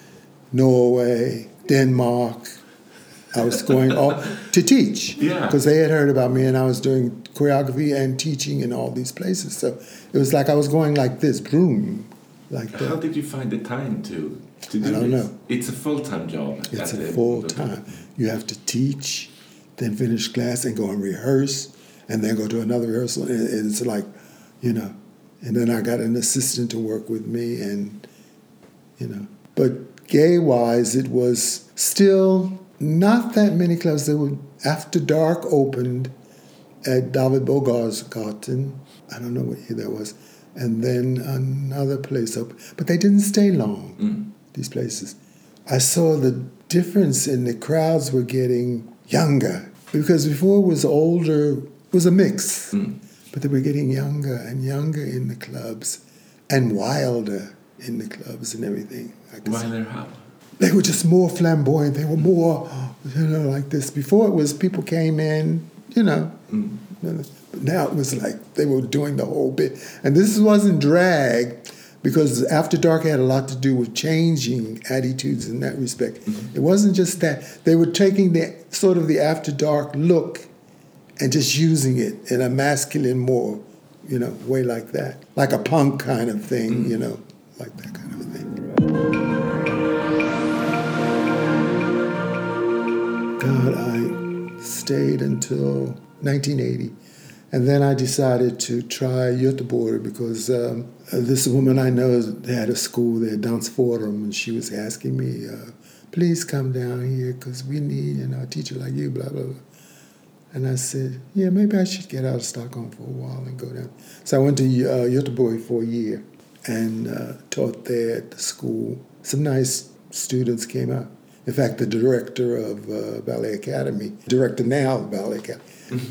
Norway, Denmark I was going off to teach because yeah. they had heard about me and I was doing choreography and teaching in all these places. So it was like I was going like this, boom, like that. How did you find the time to to do I don't this? know. It's a full time job. It's a full time. You have to teach, then finish class and go and rehearse, and then go to another rehearsal. And it's like, you know, and then I got an assistant to work with me, and you know, but gay wise, it was still not that many clubs. They were after dark opened at David Bagares gata. I don't know what year that was. And then another place opened. But they didn't stay long, mm. these places. I saw the difference in the crowds were getting younger. Because before it was older, it was a mix. Mm. But they were getting younger and younger in the clubs and wilder in the clubs and everything. Wilder how? they were just more flamboyant. They were more, you know, like this. Before it was people came in, you know. Mm. But now it was like they were doing the whole bit. And this wasn't drag because After Dark had a lot to do with changing attitudes in that respect. Mm-hmm. It wasn't just that. They were taking the sort of the After Dark look and just using it in a masculine, more, you know, way like that. Like a punk kind of thing, mm-hmm. you know, like that kind of thing. God, I stayed until 1980. And then I decided to try Göteborg because um, this woman I know had a school there, Dance Forum, and she was asking me, uh, please come down here because we need you know, a teacher like you, blah, blah, blah. And I said, yeah, maybe I should get out of Stockholm for a while and go down. So I went to uh, for a year and uh, taught there at the school. Some nice students came out. In fact, the director of uh, Ballet Academy, director now of Ballet Academy,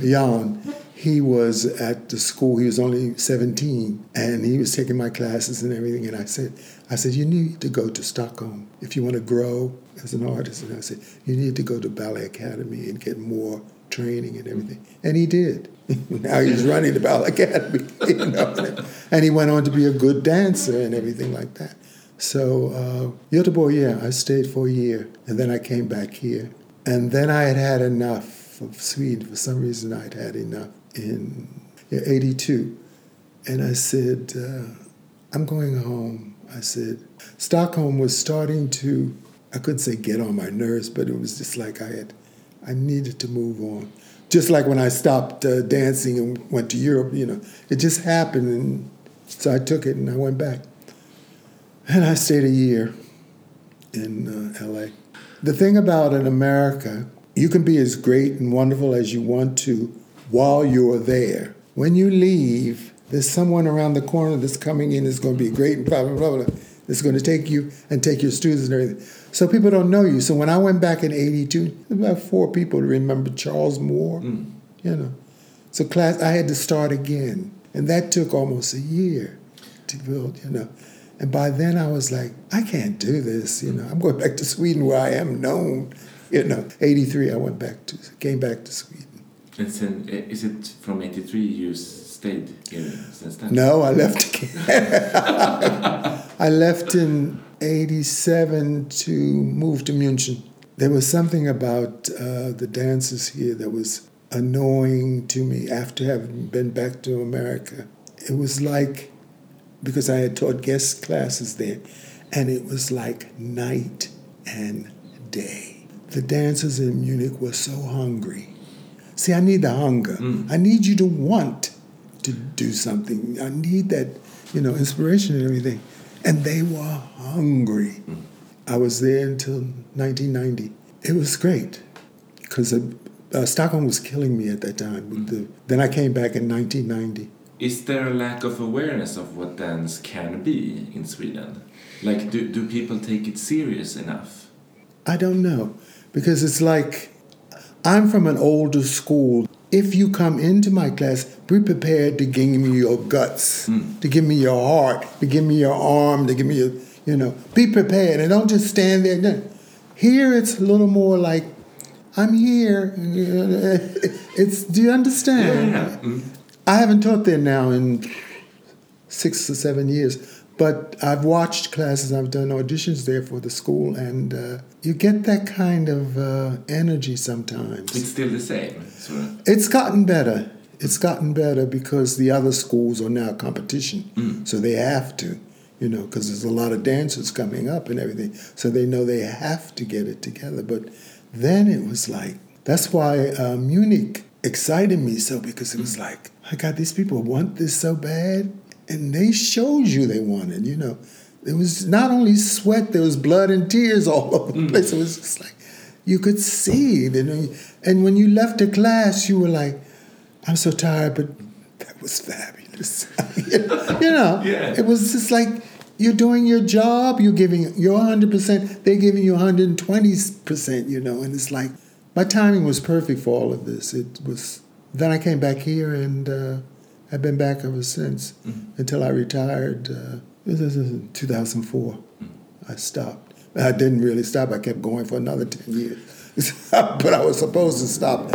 Jan, he was at the school. He was only 17, and he was taking my classes and everything. And I said, I said, you need to go to Stockholm if you want to grow as an artist. And I said, you need to go to Ballet Academy and get more training and everything. And he did. now he's running the Ballet Academy, you know. and he went on to be a good dancer and everything like that. So uh, Göteborg, yeah, I stayed for a year, and then I came back here. And then I had had enough of Sweden. For some reason, I'd had enough in yeah, 82. And I said, uh, I'm going home. I said, Stockholm was starting to, I couldn't say get on my nerves, but it was just like I had, I needed to move on. Just like when I stopped uh, dancing and went to Europe, you know, it just happened. And so I took it and I went back. And I stayed a year in uh, LA. The thing about in America, you can be as great and wonderful as you want to while you're there. When you leave, there's someone around the corner that's coming in that's going to be great and blah, blah, blah, blah. That's going to take you and take your students and everything. So people don't know you. So when I went back in 82, about four people remember Charles Moore, mm. you know. So class, I had to start again. And that took almost a year to build, you know. And by then I was like, I can't do this, you know. I'm going back to Sweden where I am known. You know, 83 I went back to, came back to Sweden. And then, is it from 83 you stayed here since then? No, I left I left in 87 to move to Munich. There was something about uh, the dances here that was annoying to me after having been back to America. It was like because I had taught guest classes there, and it was like night and day. The dancers in Munich were so hungry. See, I need the hunger. Mm. I need you to want to do something. I need that, you know, inspiration and everything. And they were hungry. Mm. I was there until 1990. It was great because uh, Stockholm was killing me at that time. Mm. The, then I came back in 1990 is there a lack of awareness of what dance can be in Sweden? Like, do, do people take it serious enough? I don't know. Because it's like, I'm from an older school. If you come into my class, be prepared to give me your guts, mm. to give me your heart, to give me your arm, to give me your, you know, be prepared and don't just stand there. Here it's a little more like, I'm here. It's, do you understand? Yeah, yeah. Mm. I haven't taught there now in six or seven years, but I've watched classes, I've done auditions there for the school, and uh, you get that kind of uh, energy sometimes. It's still the same, sort of. It's gotten better. It's gotten better because the other schools are now competition, mm. so they have to, you know, because there's a lot of dancers coming up and everything, so they know they have to get it together. But then it was like that's why uh, Munich excited me so because it was like I got these people want this so bad, and they showed you they wanted. You know, it was not only sweat, there was blood and tears all over the mm. place. It was just like you could see. Know, and when you left the class, you were like, "I'm so tired, but that was fabulous." you know, yeah. it was just like you're doing your job. You're giving your 100 percent. They're giving you 120 percent. You know, and it's like my timing was perfect for all of this. It was then I came back here and uh, I've been back ever since mm-hmm. until I retired. Uh, this is 2004. Mm-hmm. I stopped. I didn't really stop. I kept going for another 10 years. but I was supposed to stop.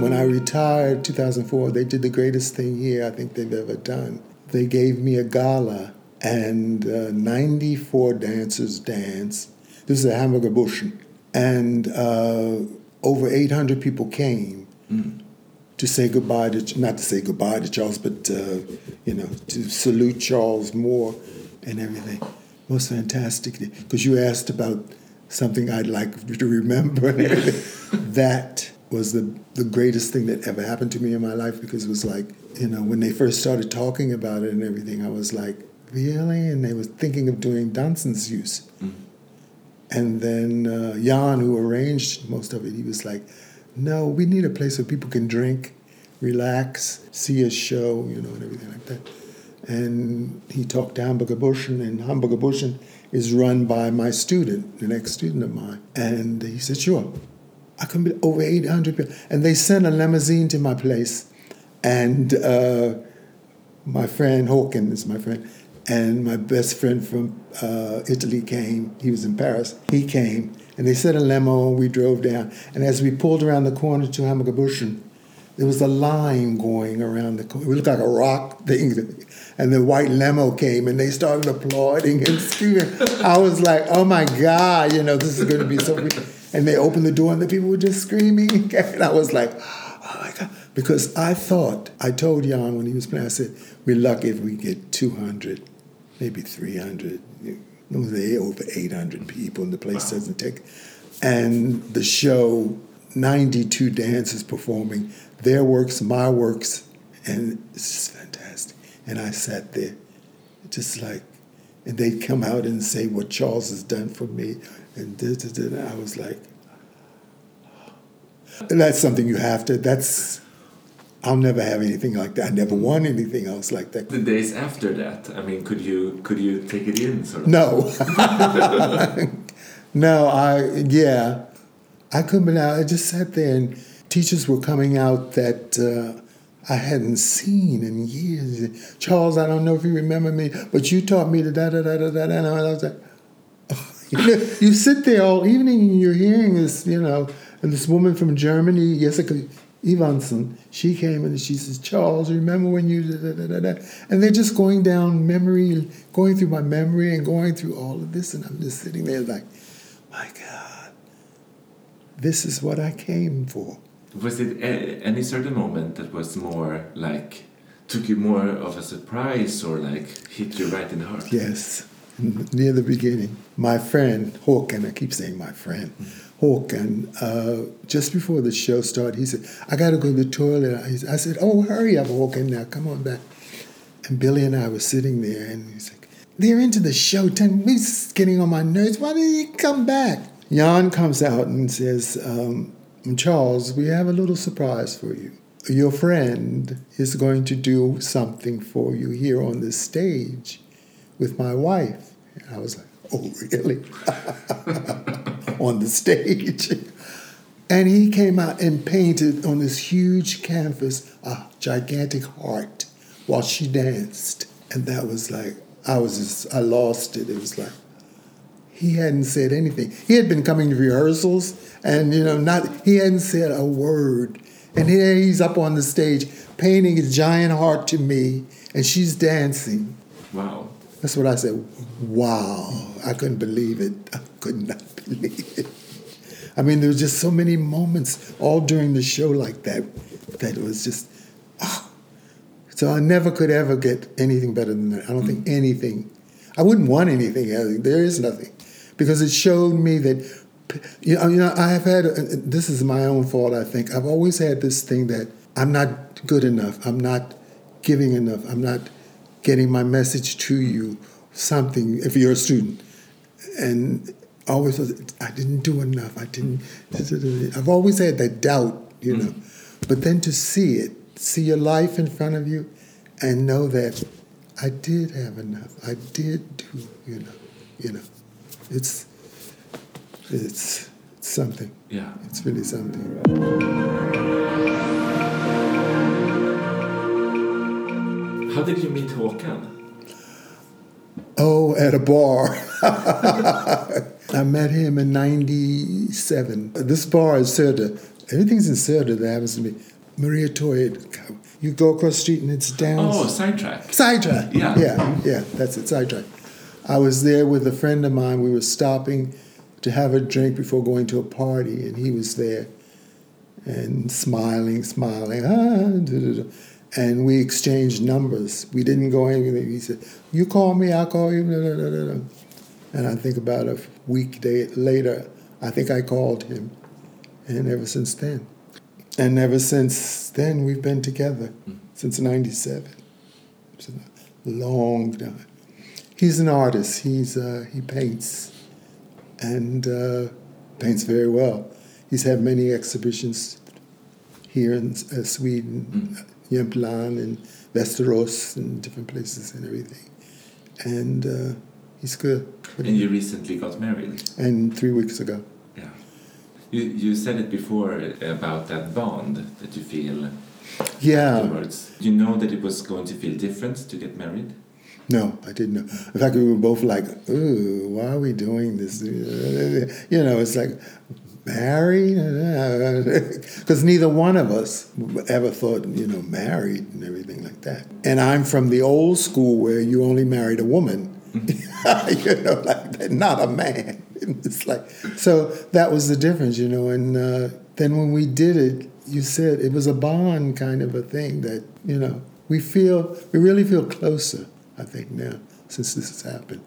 When I retired 2004, they did the greatest thing here I think they've ever done. They gave me a gala and uh, 94 dancers danced. This is a Hamburger Börsen and uh, over 800 people came mm. to say goodbye to not to say goodbye to Charles, but uh, you know to salute Charles Moore and everything. most fantastic because you asked about something I'd like to remember. that was the, the greatest thing that ever happened to me in my life because it was like, you know, when they first started talking about it and everything, I was like, really? And they were thinking of doing Dansens Mm. And then uh, Jan, who arranged most of it, he was like, no, we need a place where people can drink, relax, see a show, you know, and everything like that. And he talked to Hamburger Börsen, and Hamburger Börsen is run by my student, the next student of mine. And he said, sure. I can be over 800 people. And they sent a limousine to my place. And uh, my friend, Håkan, is my friend, and my best friend from uh, Italy came. He was in Paris. He came, and they sent a limo, we drove down. And as we pulled around the corner to Hamburger Börsen, there was a line going around the corner. It looked like a rock thing. And the white limo came and they started applauding and screaming. I was like, oh my God, you know, this is going to be so good. And they opened the door and the people were just screaming. And I was like, oh my God. Because I thought, I told Jan when he was playing, I said, we're lucky if we get 200, maybe 300. It was over 800 people and the place wow. doesn't take. And the show, 92 dancers performing their works, my works, and it's just fantastic. And I sat there, just like, and they'd come out and say what Charles has done for me, and da, da, da, and I was like, and that's something you have to. That's I'll never have anything like that. I never won anything else like that. The days after that, I mean, could you could you take it in sort of? No, no. I yeah, I couldn't. I just sat there and teachers were coming out that uh, I hadn't seen in years. Charles, I don't know if you remember me, but you taught me the da da da da da da. And I was like, you, know, you sit there all evening and you're hearing this, you know, and this woman from Germany, Jessica Evanson, she came and she says, Charles, remember when you da, da, da, da, And they're just going down memory, going through my memory and going through all of this. And I'm just sitting there like, my God, this is what I came for was it any certain moment that was more like took you more of a surprise or like hit you right in the heart? Yes, near the beginning. My friend Håkan, I keep saying my friend. Mm. Håkan, uh, just before the show started, he said, I got to go to the toilet. I said, Oh, hurry up, Håkan, now, come on back. And Billy and I were sitting there, and he's like, They're into the show. Ten, we're getting on my nerves. Why didn't you come back? Jan comes out and says, um, Charles, we have a little surprise for you. Your friend is going to do something for you here on this stage with my wife. And I was like, oh, really? on the stage. And he came out and painted on this huge canvas a gigantic heart while she danced. And that was like, I was just, I lost it. It was like, he hadn't said anything. He had been coming to rehearsals and, you know, not, he hadn't said a word. And here he's up on the stage painting a giant heart to me and she's dancing. Wow. That's what I said. Wow. I couldn't believe it. I could not believe it. I mean, there was just so many moments all during the show like that that it was just, oh. So I never could ever get anything better than that. I don't think anything. I wouldn't want anything. There is nothing because it showed me that you know I have had this is my own fault I think I've always had this thing that I'm not good enough I'm not giving enough I'm not getting my message to you something if you're a student and I always thought I didn't do enough I didn't I've always had that doubt you know mm. but then to see it see your life in front of you and know that I did have enough I did do you know you know it's it's, it's something. Yeah. It's really something. How did you meet Håkan? Oh, at a bar. I met him in 97. This bar is Söder. Everything's in Söder that happens to be. Mariatorget. You go across the street and it's down. Oh, sidetrack. Sidetrack. Yeah. Yeah, yeah, that's it, sidetrack. I was there with a friend of mine. We were stopping to have a drink before going to a party, and he was there and smiling, smiling. Ah, and we exchanged numbers. We didn't go anywhere. He said, "You call me, I'll call you." And I think about a week day later, I think I called him. And ever since then. And ever since then, we've been together since 97. It's a long time. He's an artist. He's, uh, he paints and uh, paints very well. He's had many exhibitions here in uh, Sweden, Jämtland and Västerås and different places and everything. And uh, he's good. And you recently got married. And three weeks ago. Yeah. You, you said it before about that bond that you feel Yeah. afterwards. You know that it was going to feel different to get married? No, I didn't know. In fact, we were both like, ooh, why are we doing this? You know, it's like, married? Because neither one of us ever thought, you know, married and everything like that. And I'm from the old school where you only married a woman, you know, like that, not a man. It's like, so that was the difference, you know. And uh, then when we did it, you said it was a bond kind of a thing that, you know, we feel, we really feel closer, I think, now, since this has happened.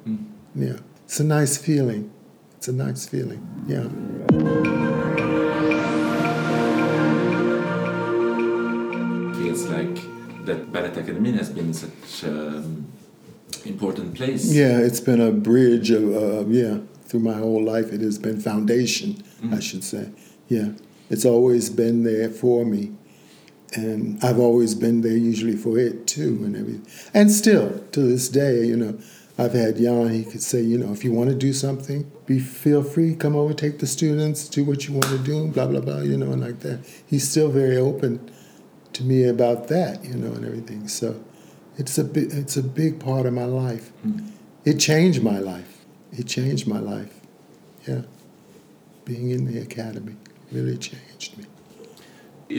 Yeah. It's a nice feeling. It's a nice feeling. Yeah. Feels like that Ballet Academy has been such an important place. Yeah, it's been a bridge of, uh, yeah, through my whole life. It has been foundation, I should say. Yeah. It's always been there for me. And I've always been there usually for it too and everything. And still, to this day, you know, I've had Jan, he could say, you know, if you want to do something, be feel free, come over, take the students, do what you want to do, blah, blah, blah, you know, and like that. He's still very open to me about that, you know, and everything. So it's a big, it's a big part of my life. It changed my life. It changed my life. Yeah. Being in the academy really changed me.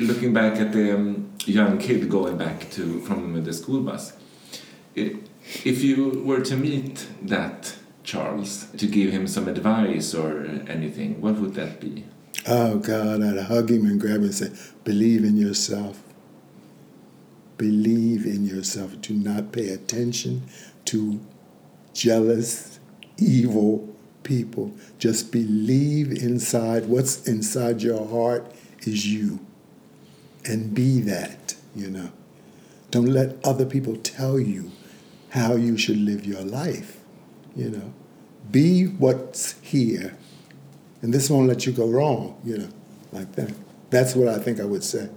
Looking back at the um, young kid going back to from the school bus, i- if you were to meet that Charles to give him some advice or anything, what would that be? Oh God, I'd hug him and grab him and say, believe in yourself. Believe in yourself. Do not pay attention to jealous, evil people. Just believe inside what's inside your heart is you. And be that, you know. Don't let other people tell you how you should live your life, you know. Be what's here and this won't let you go wrong, you know, like that. That's what I think I would say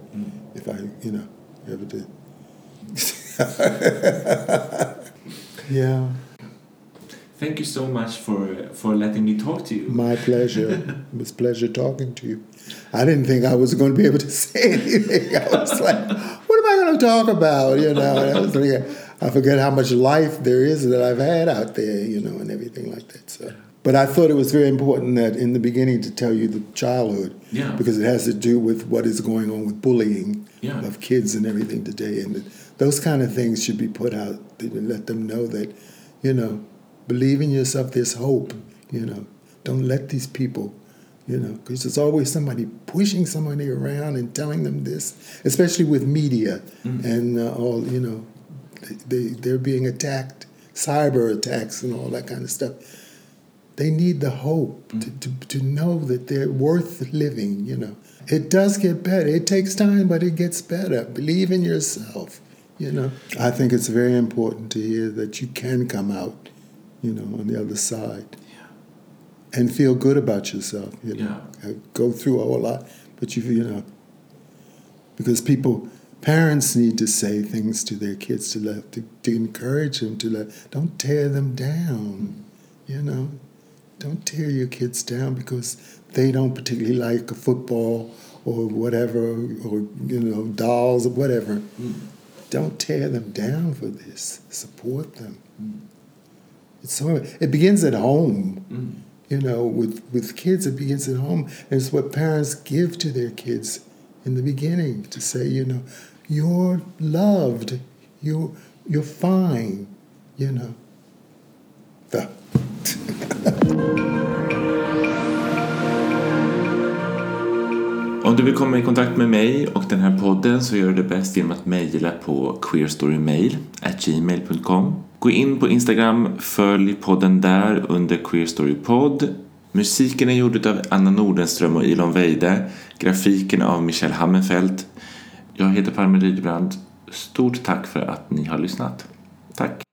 if I, you know, ever did. yeah, Thank you so much for for letting me talk to you. my pleasure. it was pleasure talking to you. I didn't think I was going to be able to say anything. I was like, what am I going to talk about? You know, and I was like, I forget how much life there is that I've had out there, you know, and everything like that. So. But I thought it was very important that in the beginning to tell you the childhood, Yeah. because it has to do with what is going on with bullying Yeah. of kids and everything today, and those kind of things should be put out to let them know that, you know, believe in yourself. There's hope. You know, don't let these people, you know, because there's always somebody pushing somebody around and telling them this, especially with media and uh, all. You know, they they're being attacked, cyber attacks and all that kind of stuff they need the hope to, to, to know that they're worth living, you know. It does get better. It takes time, but it gets better. Believe in yourself, you know. I think it's very important to hear that you can come out, you know, on the other side. And feel good about yourself, you know. Uh, Go through a whole lot, but you, you know, because people, parents need to say things to their kids to let, to, to encourage them to let, don't tear them down, you know. Don't tear your kids down because they don't particularly like football or whatever, or you know, dolls or whatever. Don't tear them down for this. Support them. It's so it begins at home. You know, with with kids, it begins at home, and it's what parents give to their kids in the beginning to say, you know, you're loved, you you're fine. You know. The, Om du vill komma i kontakt med mig och den här podden så gör du det bäst genom att mejla på queerstorymail@gmail.com. Gå in på Instagram, följ podden där under queerstorypod. Musiken är gjord av Anna Nordenström och Ilon Weide. Grafiken av Michelle Hammenfeldt. Jag heter Parmen Rydbrand. Stort tack för att ni har lyssnat. Tack!